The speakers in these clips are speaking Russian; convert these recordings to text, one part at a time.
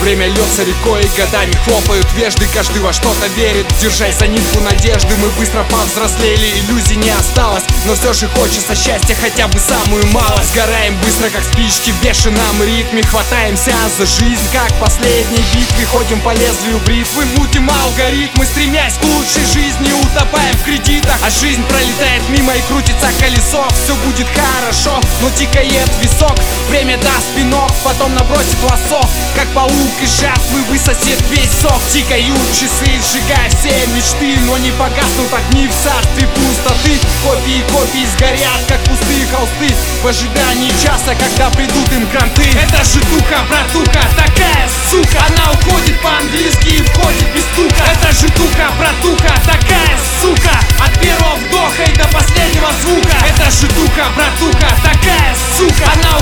Время льется рекой и годами хлопают вежды. Каждый во что-то верит, держась за нитку надежды Мы быстро повзрослели, иллюзий не осталось Но все же хочется счастья хотя бы самую малость. Сгораем быстро, как спички в бешеном ритме. Хватаемся за жизнь, как последней битве Ходим по лезвию бритвы, мутим алгоритмы Стремясь к лучшей жизни, утопаем в кредитах А жизнь пролетает мимо и крутится колесо. Все будет хорошо, но тикает висок. Время даст пинок, потом набросит лосо. Как паук из жатвы высосет весь сок. Тикают часы, сжигая все мечты Но не погаснут огни в царстве пустоты. Копии копии сгорят, как пустые холсты В ожидании часа, когда придут им гранты. Это же туха, братуха, такая сука. Она уходит по-английски и входит без стука. Это же туха, братуха, такая сука. От первого вдоха и до последнего звука. Это же туха, братуха, такая сука. Она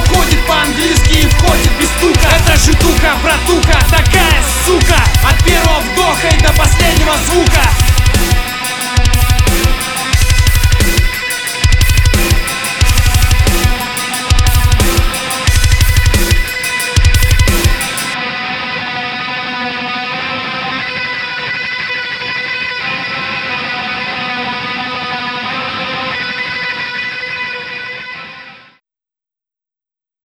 входит без стука. Это же туха, братуха, такая сука. От первого вдоха и до последнего звука